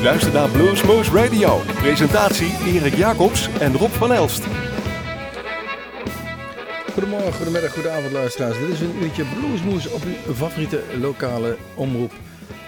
U luistert naar Bluesmoose Radio. Presentatie Erik Jacobs en Rob van Elst. Goedemorgen, goedemiddag, goedenavond luisteraars. Dit is een uurtje Bluesmoes op uw favoriete lokale omroep.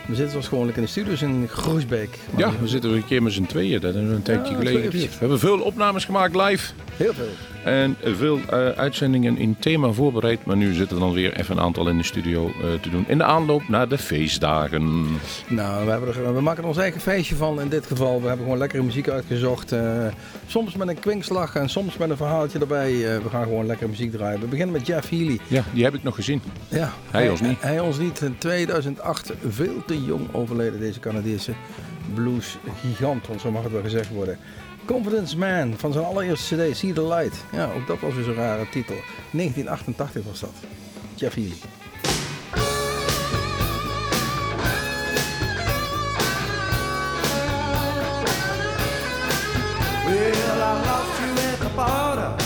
We zitten zoals gewoonlijk in de studios in Groesbeek. Ja, we zitten weer een keer met z'n tweeën. Dat is een tijdje geleden. We hebben veel opnames gemaakt live. Heel veel. En veel eh, uitzendingen in thema voorbereid. Maar nu zitten er dan weer even een aantal in de studio eh, te doen. In de aanloop naar de feestdagen. Nou, we, hebben er, we maken er ons eigen feestje van in dit geval. We hebben gewoon lekkere muziek uitgezocht. eh, soms met een kwinkslag en soms met een verhaaltje erbij. We gaan gewoon lekkere muziek draaien. We beginnen met Jeff Healy. Ja, die heb ik nog gezien. Ja, Hij ons niet. Hij, ons niet. In 2008 veel te jong overleden, deze Canadese blues-gigant, want zo mag het wel gezegd worden. Confidence Man van zijn allereerste CD, See the Light. Ja, ook dat was weer zo'n rare titel. 1988 was dat. Jeff Healy. Well, I lost the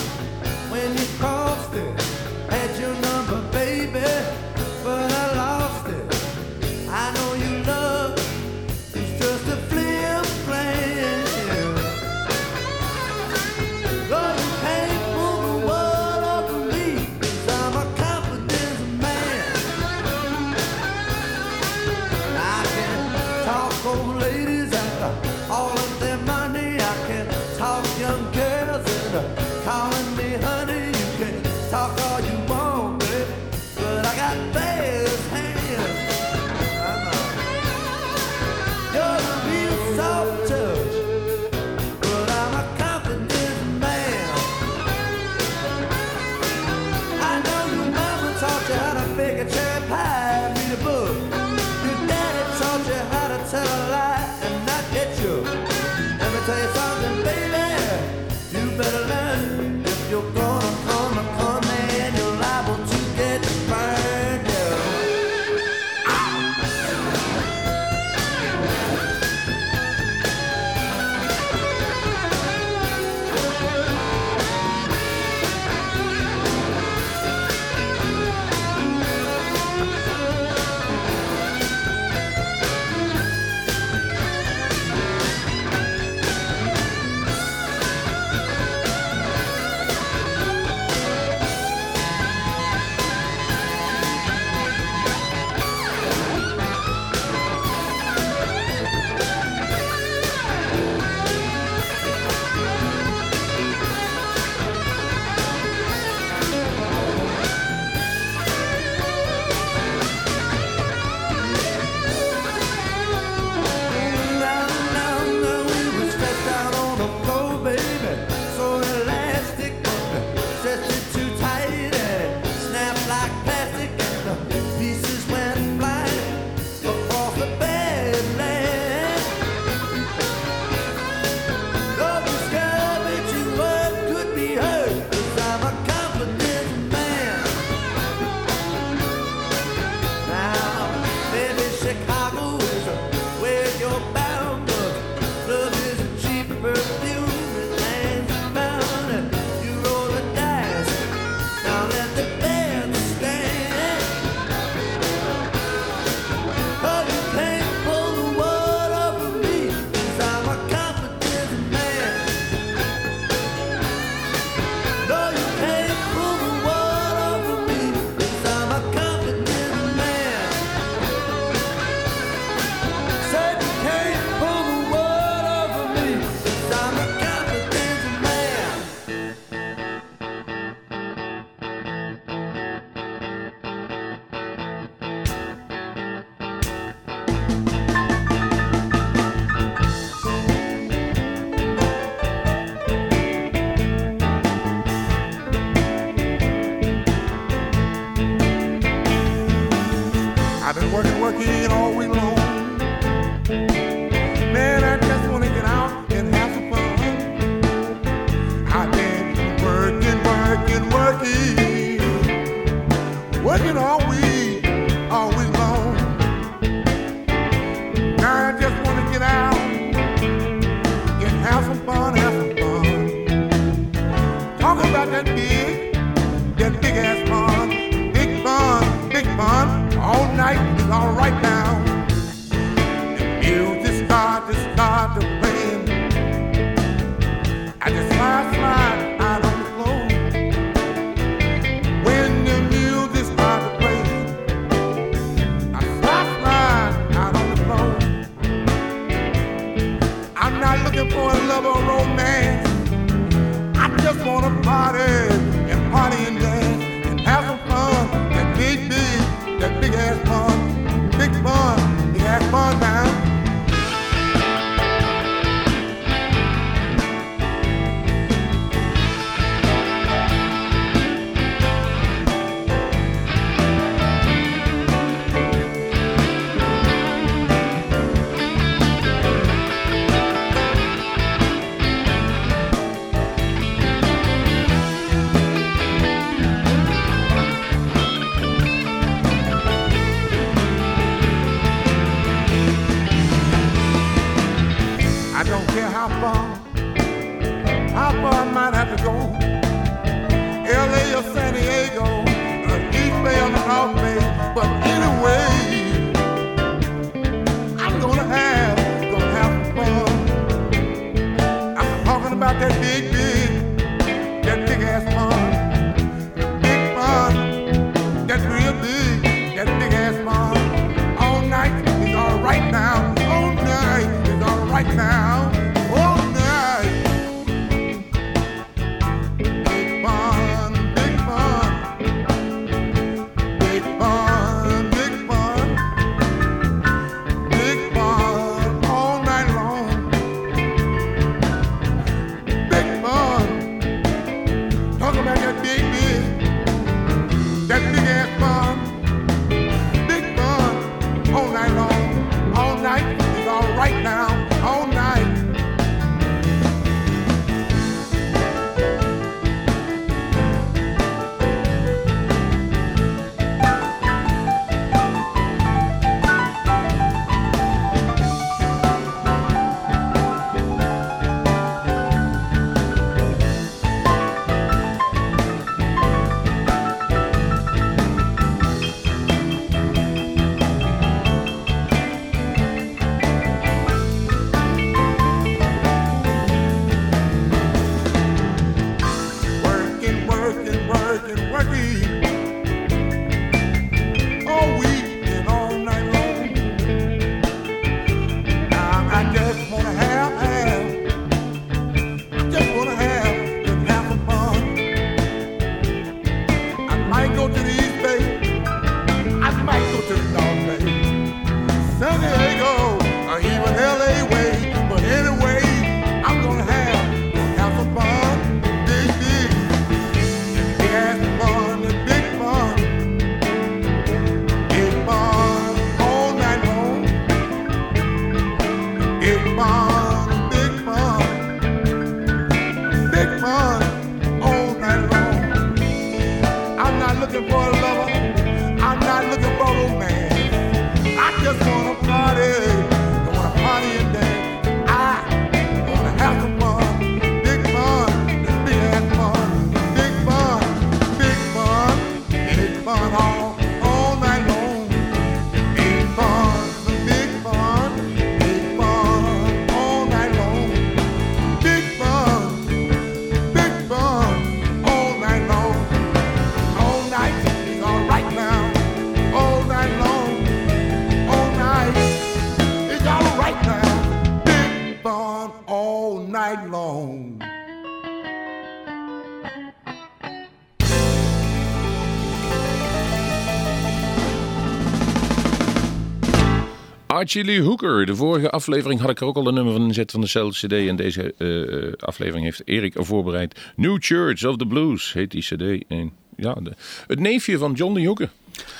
Archie Lee Hooker. De vorige aflevering had ik er ook al een nummer van inzet van dezelfde cd. En deze eh, aflevering heeft Erik er voorbereid. New Church of the Blues heet die cd. En ja, de, het neefje van John Lee Hooker.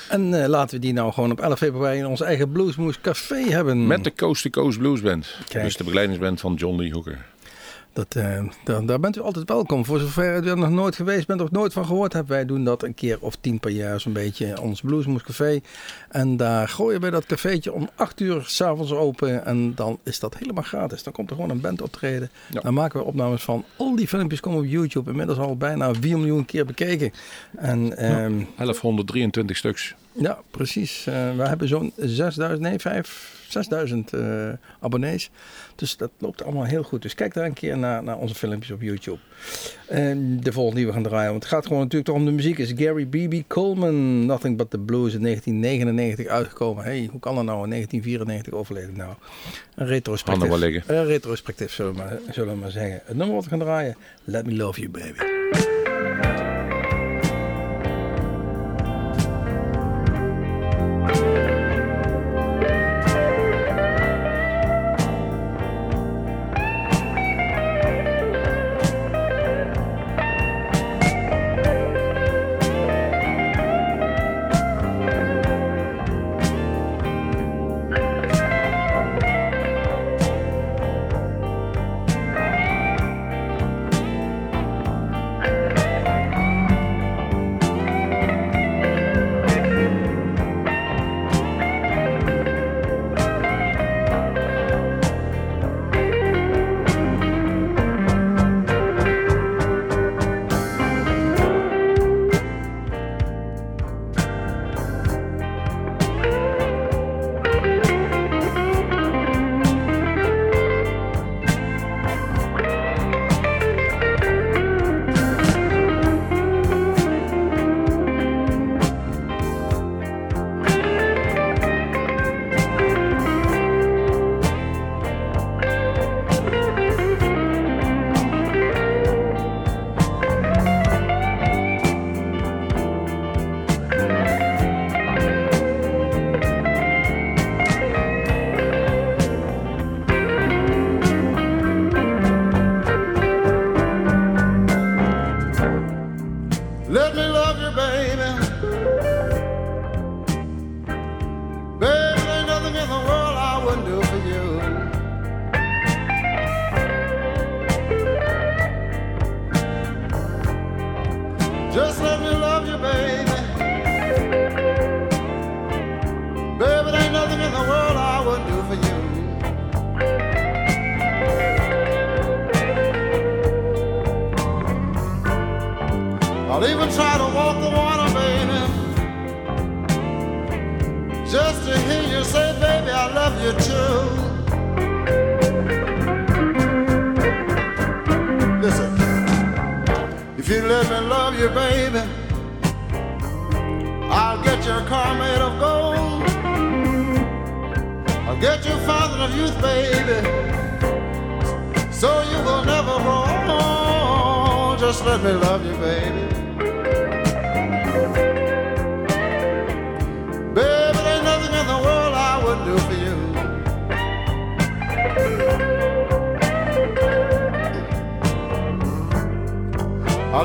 En eh, laten we die nou gewoon op 11 februari in ons eigen Bluesmoes Café hebben. Met de Coast to Coast Blues Band. Kijk. Dus de begeleidingsband van John Lee Hooker. Dat, eh, daar, daar bent u altijd welkom. Voor zover u er nog nooit geweest bent of nooit van gehoord hebt. Wij doen dat een keer of tien per jaar zo'n beetje. Ons Bluesmoes Café. En daar gooien wij dat cafeetje om 8 uur s'avonds open. En dan is dat helemaal gratis. Dan komt er gewoon een band optreden. Ja. Dan maken we opnames van. Al die filmpjes komen op YouTube. Inmiddels al bijna 4 miljoen keer bekeken. En ehm, 1123 stuks. ja, precies. Eh, we hebben zo'n 6000, nee, 5, 6000 eh, abonnees. Dus dat loopt allemaal heel goed. Dus kijk daar een keer naar, naar onze filmpjes op YouTube. En de volgende die we gaan draaien, want het gaat gewoon natuurlijk toch om de muziek, is Gary B.B. Coleman. Nothing But The Blues in 1999 uitgekomen. hey, hoe kan dat nou? In 1994 overleden nou. Een retrospectief. Een retrospectief, zullen we, maar, zullen we maar zeggen. Het nummer wat we gaan draaien, Let Me Love You Baby.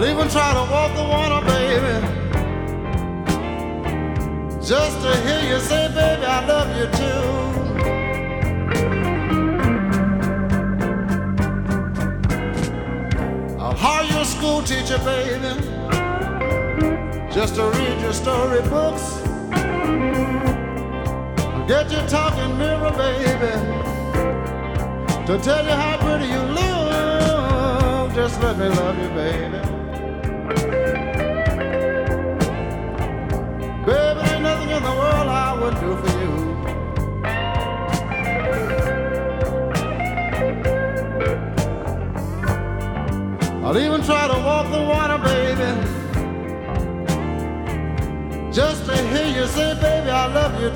I'll even try to walk the water, baby. Just to hear you say, baby, I love you too. I'll hire your a school teacher, baby. Just to read your storybooks. Get your talking mirror, baby. To tell you how pretty you look. Just let me love you, baby. I'll even try to walk the water, baby. Just to hear you say, baby, I love you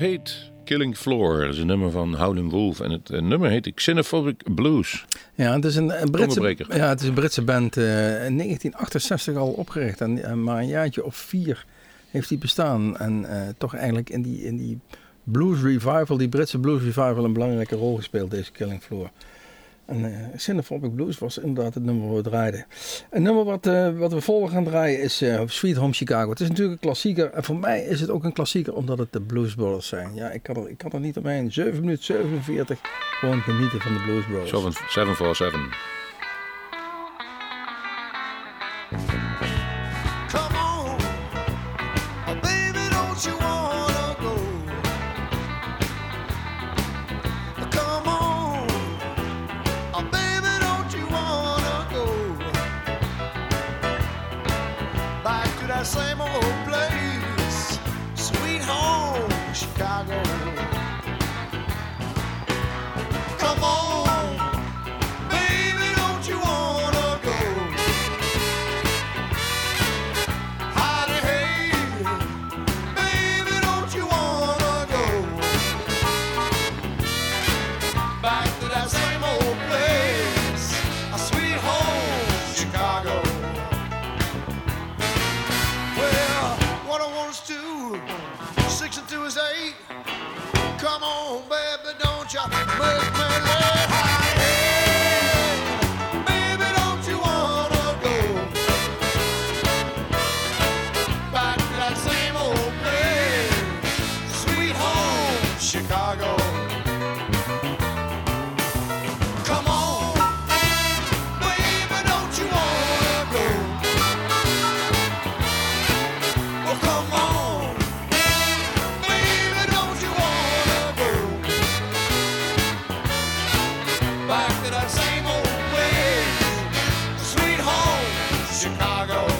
heet Killing Floor. Dat is een nummer van Howlin' Wolf. En het eh, nummer heet Xenophobic Blues. Ja, het is een, een Britse, ja, het is een Britse band. eh, in 1968 al opgericht. En, en maar een jaartje of vier heeft die bestaan. En eh, toch eigenlijk in die, in die blues revival, die Britse blues revival, een belangrijke rol gespeeld, deze Killing Floor. En uh, Cinephobic Blues was inderdaad het nummer waar we draaiden. Een nummer wat, eh, wat we volgen gaan draaien is eh, Sweet Home Chicago. Het is natuurlijk een klassieker. En voor mij is het ook een klassieker omdat het de Blues Brothers zijn. Ja, ik kan er, ik kan er niet omheen. 7 minuten 47. Gewoon genieten van de Blues Brothers. 747. Chicago.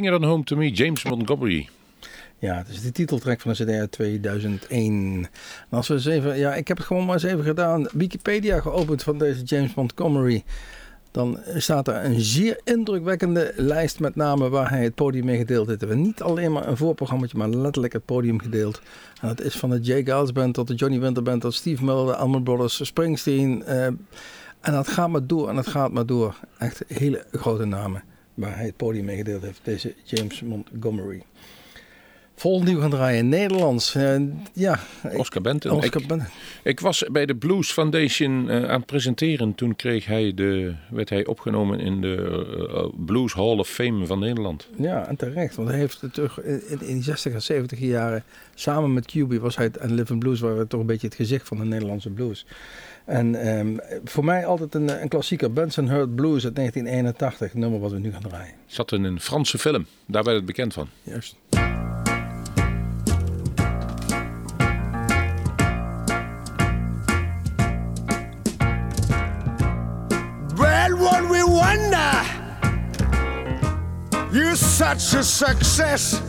Bring On Home To Me, James Montgomery. Ja, het is de titeltrack van de CD uit 2001. En als we eens even, ja, ik heb het gewoon maar eens even gedaan. Wikipedia geopend van deze James Montgomery. Dan staat er een zeer indrukwekkende lijst met namen waar hij het podium mee gedeeld heeft. We hebben niet alleen maar een voorprogramma, maar letterlijk het podium gedeeld. En dat is van de Jay Giles Band tot de Johnny Winter Band tot Steve Miller, de Allman Brothers, Springsteen. eh, en dat gaat maar door en dat gaat maar door. Echt hele grote namen waar hij het podium mee gedeeld heeft. Deze James Montgomery. vol nieuw gaan draaien. Nederlands. Eh, ja. Oscar Benton. Oscar Ik- Benton. Ik was bij de Blues Foundation eh, aan het presenteren. Toen kreeg hij de, werd hij opgenomen in de eh, Blues Hall of Fame van Nederland. Ja, en terecht. Want hij heeft toch in, in die 60 en 70 jaren samen met QB was hij het- en Living Blues waren toch een beetje het gezicht van de Nederlandse blues. En ehm, voor mij altijd een, een klassieker. Benson Heard Blues uit 1981, het nummer wat we nu gaan draaien. Zat in een Franse film. Daar werd het bekend van. Juist. Well, what we wonder, you're such a success.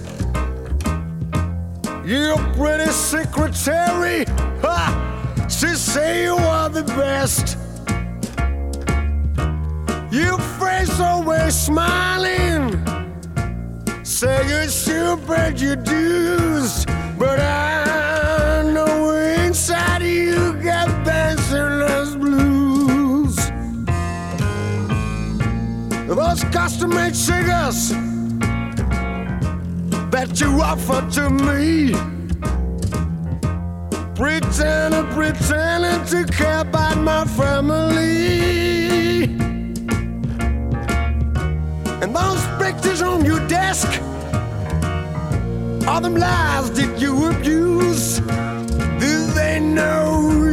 Your pretty secretary, ha, she say you are the best. Your face always smiling, say you sure paid your dues, but I know inside you got bachelor's blues. Those custom-made sugars that you offer to me. Pretending, pretending to care about my family. And those pictures on your desk are them lies that you abuse. Do they know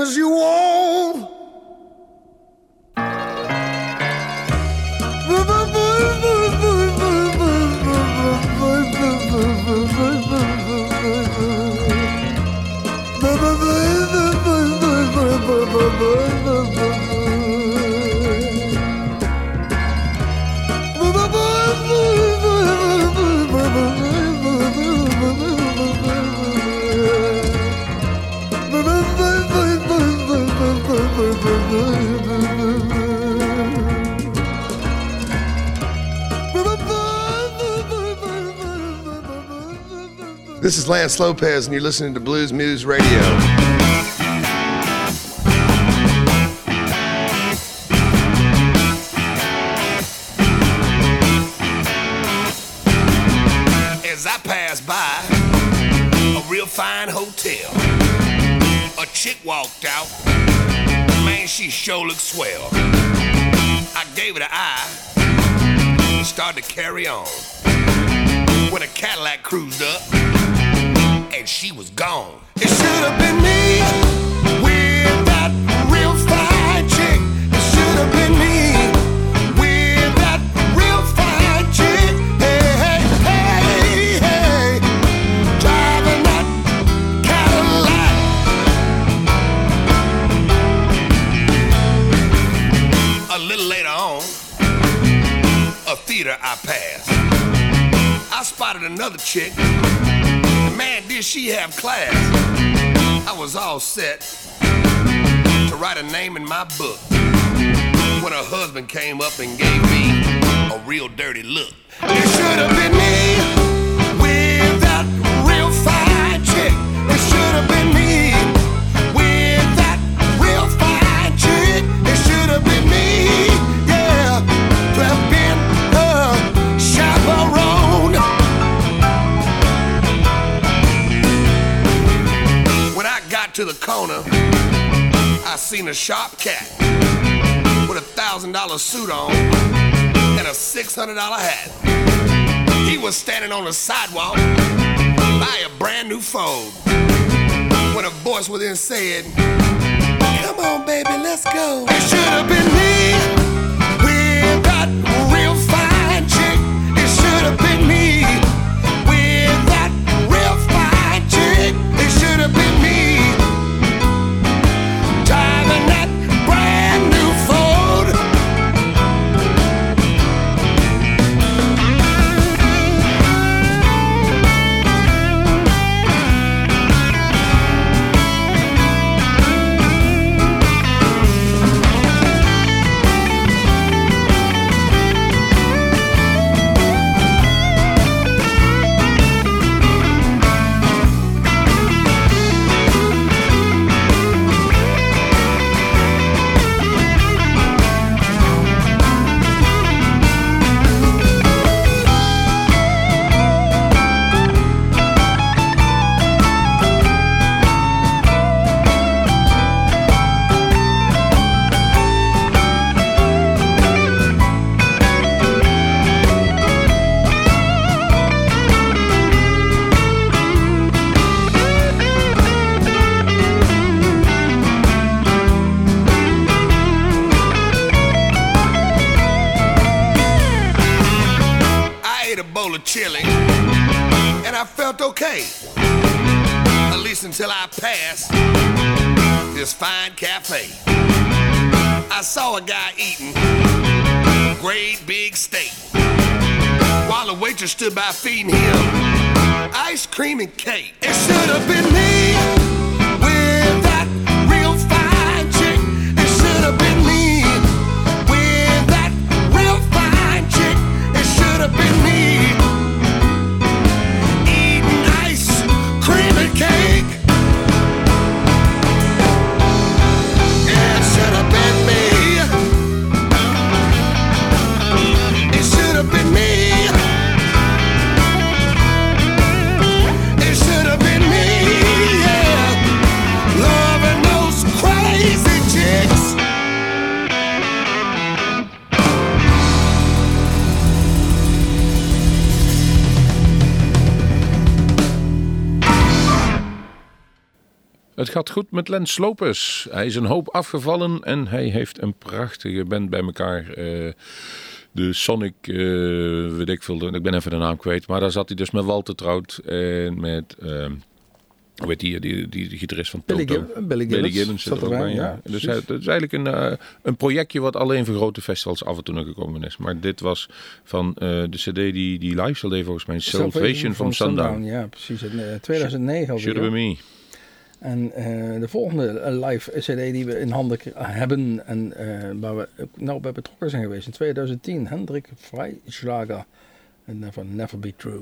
As you are. Lance Lopez, and you're listening to Blues News Radio. As I pass by a real fine hotel, a chick walked out. Man, she sure looked swell. I gave it an eye started to carry on. When a Cadillac cruised up gone. It should have been me with that real fine chick. It should have been me with that real fine chick. Hey, hey, hey, hey. Driving that Cadillac. A little later on, a theater I passed. I spotted another chick. Man, did she have class. I was all set. to write a name in my book. When her husband came up and gave me a real dirty look. It should have been me the corner, I seen a sharp cat with a thousand dollar suit on and a six hundred dollar hat. He was standing on the sidewalk by a brand new phone when a voice within said, Come on, baby, let's go. It should have been me At least until I pass this fine cafe. I saw a guy eating great big steak while the waitress stood by feeding him ice cream and cake. It should have been me Het gaat goed met Lens Lopez. Hij is een hoop afgevallen en hij heeft een prachtige band bij elkaar. Eh, de Sonic, eh, weet ik veel, ik ben even de naam kwijt. Maar daar zat hij dus met Walter Trout en met, ehm hoe heet die, die, die, die gitarist van Billy Toto. Gibb- Billy Gibbons zit er ook bij, ja, Dus het is eigenlijk een, eh, een projectje wat alleen voor grote festivals af en toe nog gekomen is. Maar dit was van de cd die, die live CD volgens mij, Salvation from Sundown. Ja, precies. In eh, 2009 alweer. Should been me. En eh, de volgende eh, live CD die we in handen hebben en eh, waar we nou bij betrokken zijn geweest in 2010, Hendrik Freischlager en van Never Be True.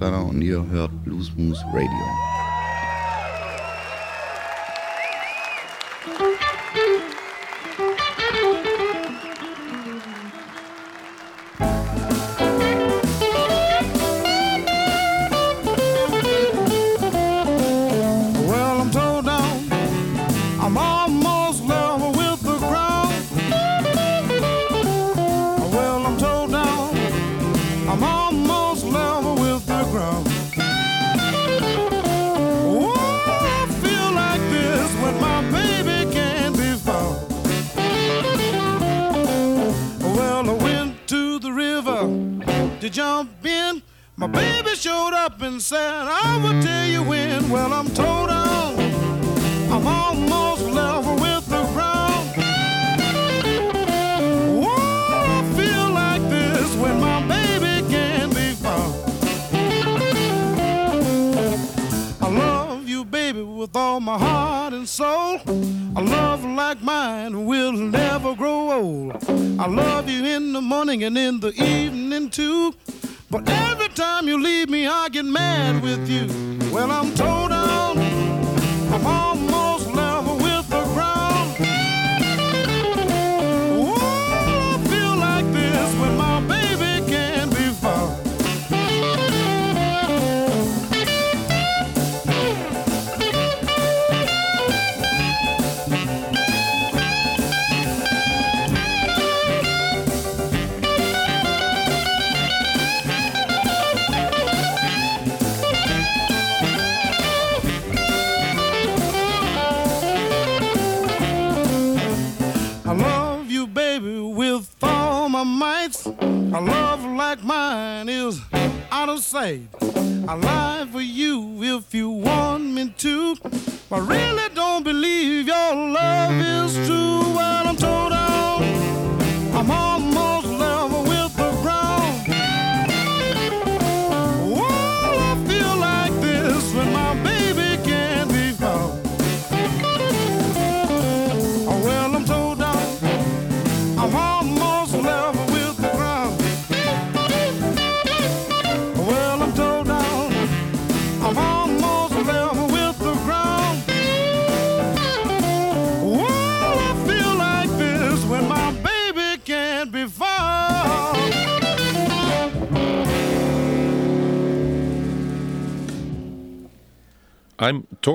Fleischlader und ihr hört Blues Moose Radio.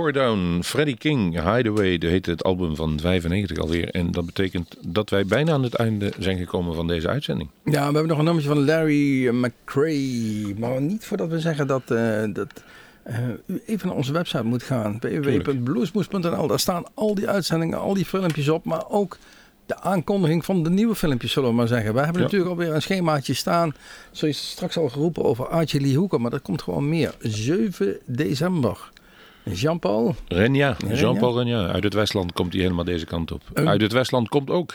Down, Freddie King, Hideaway, dat heet het album van 95 alweer. En dat betekent dat wij bijna aan het einde zijn gekomen van deze uitzending. Ja, we hebben nog een nummertje van Larry McCray. Maar niet voordat we zeggen dat, eh, dat eh, u even naar onze website moet gaan. www.bluesmoes.nl Daar staan al die uitzendingen, al die filmpjes op. Maar ook de aankondiging van de nieuwe filmpjes, zullen we maar zeggen. We hebben Ja. natuurlijk alweer een schemaatje staan. Zoals straks al geroepen over Archie Lee Hooker. Maar er komt gewoon meer. 7 december. Jean-Paul. Renja? Jean-Paul Renja. Uit het Westland komt hij helemaal deze kant op. Uit het Westland komt ook...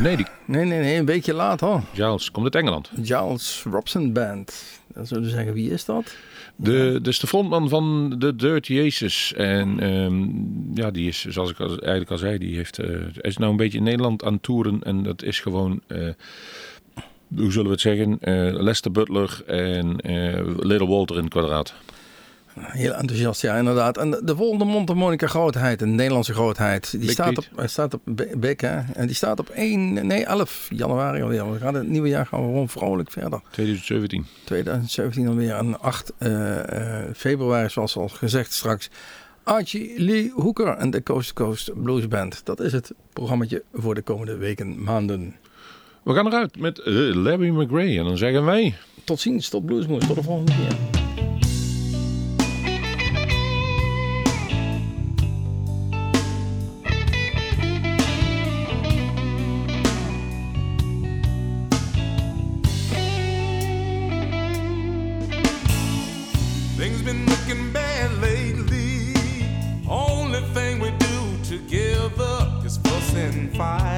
Nee, die, Nee, nee, nee. Een weekje later. Giles komt uit Engeland. Giles Robson Band. Dan zullen we zeggen, wie is dat? De, dus de frontman van de Dirty Aces. En ehm, ja, die is, zoals ik al, eigenlijk al zei, die heeft, eh, is nou een beetje in Nederland aan het toeren. En dat is gewoon, eh, hoe zullen we het zeggen, eh, Lester Butler en Little Walter in het kwadraat. Heel enthousiast, ja, inderdaad. En de, de volgende mondharmonica grootheid, een Nederlandse grootheid, die Big staat op, Piet. staat op Be- Beck, hè? En die staat op 1, nee, 11 januari alweer. We gaan het nieuwe jaar gaan we gewoon vrolijk verder. 2017. 2017 alweer. En 8 eh, eh, februari, zoals al gezegd straks, Archie Lee Hooker en de Coast to Coast Blues Band. Dat is het programmaatje voor de komende weken, maanden. We gaan eruit met eh, Larry McRae. En dan zeggen wij... Tot ziens, tot Bluesmoes, tot de volgende keer. fire.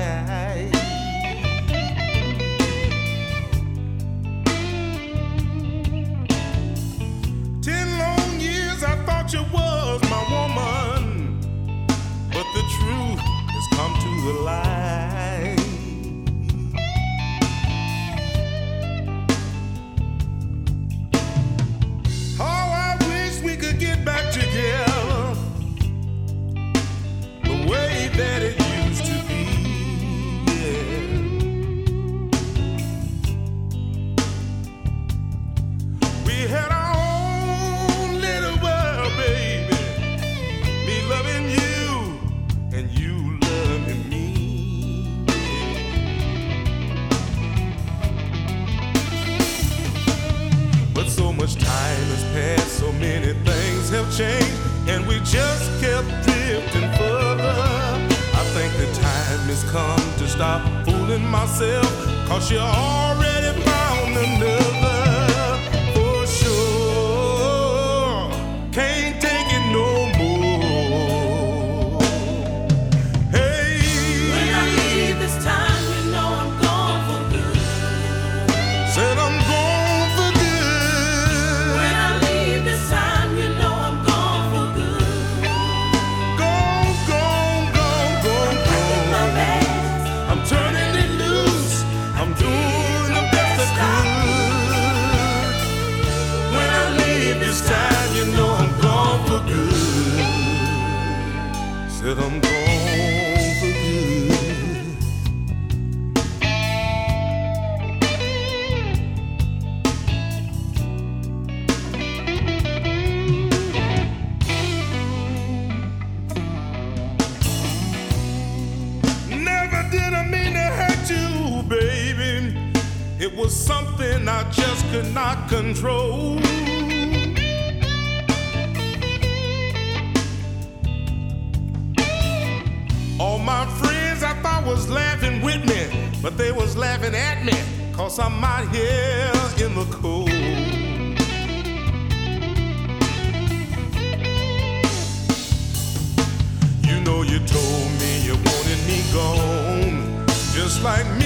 like me.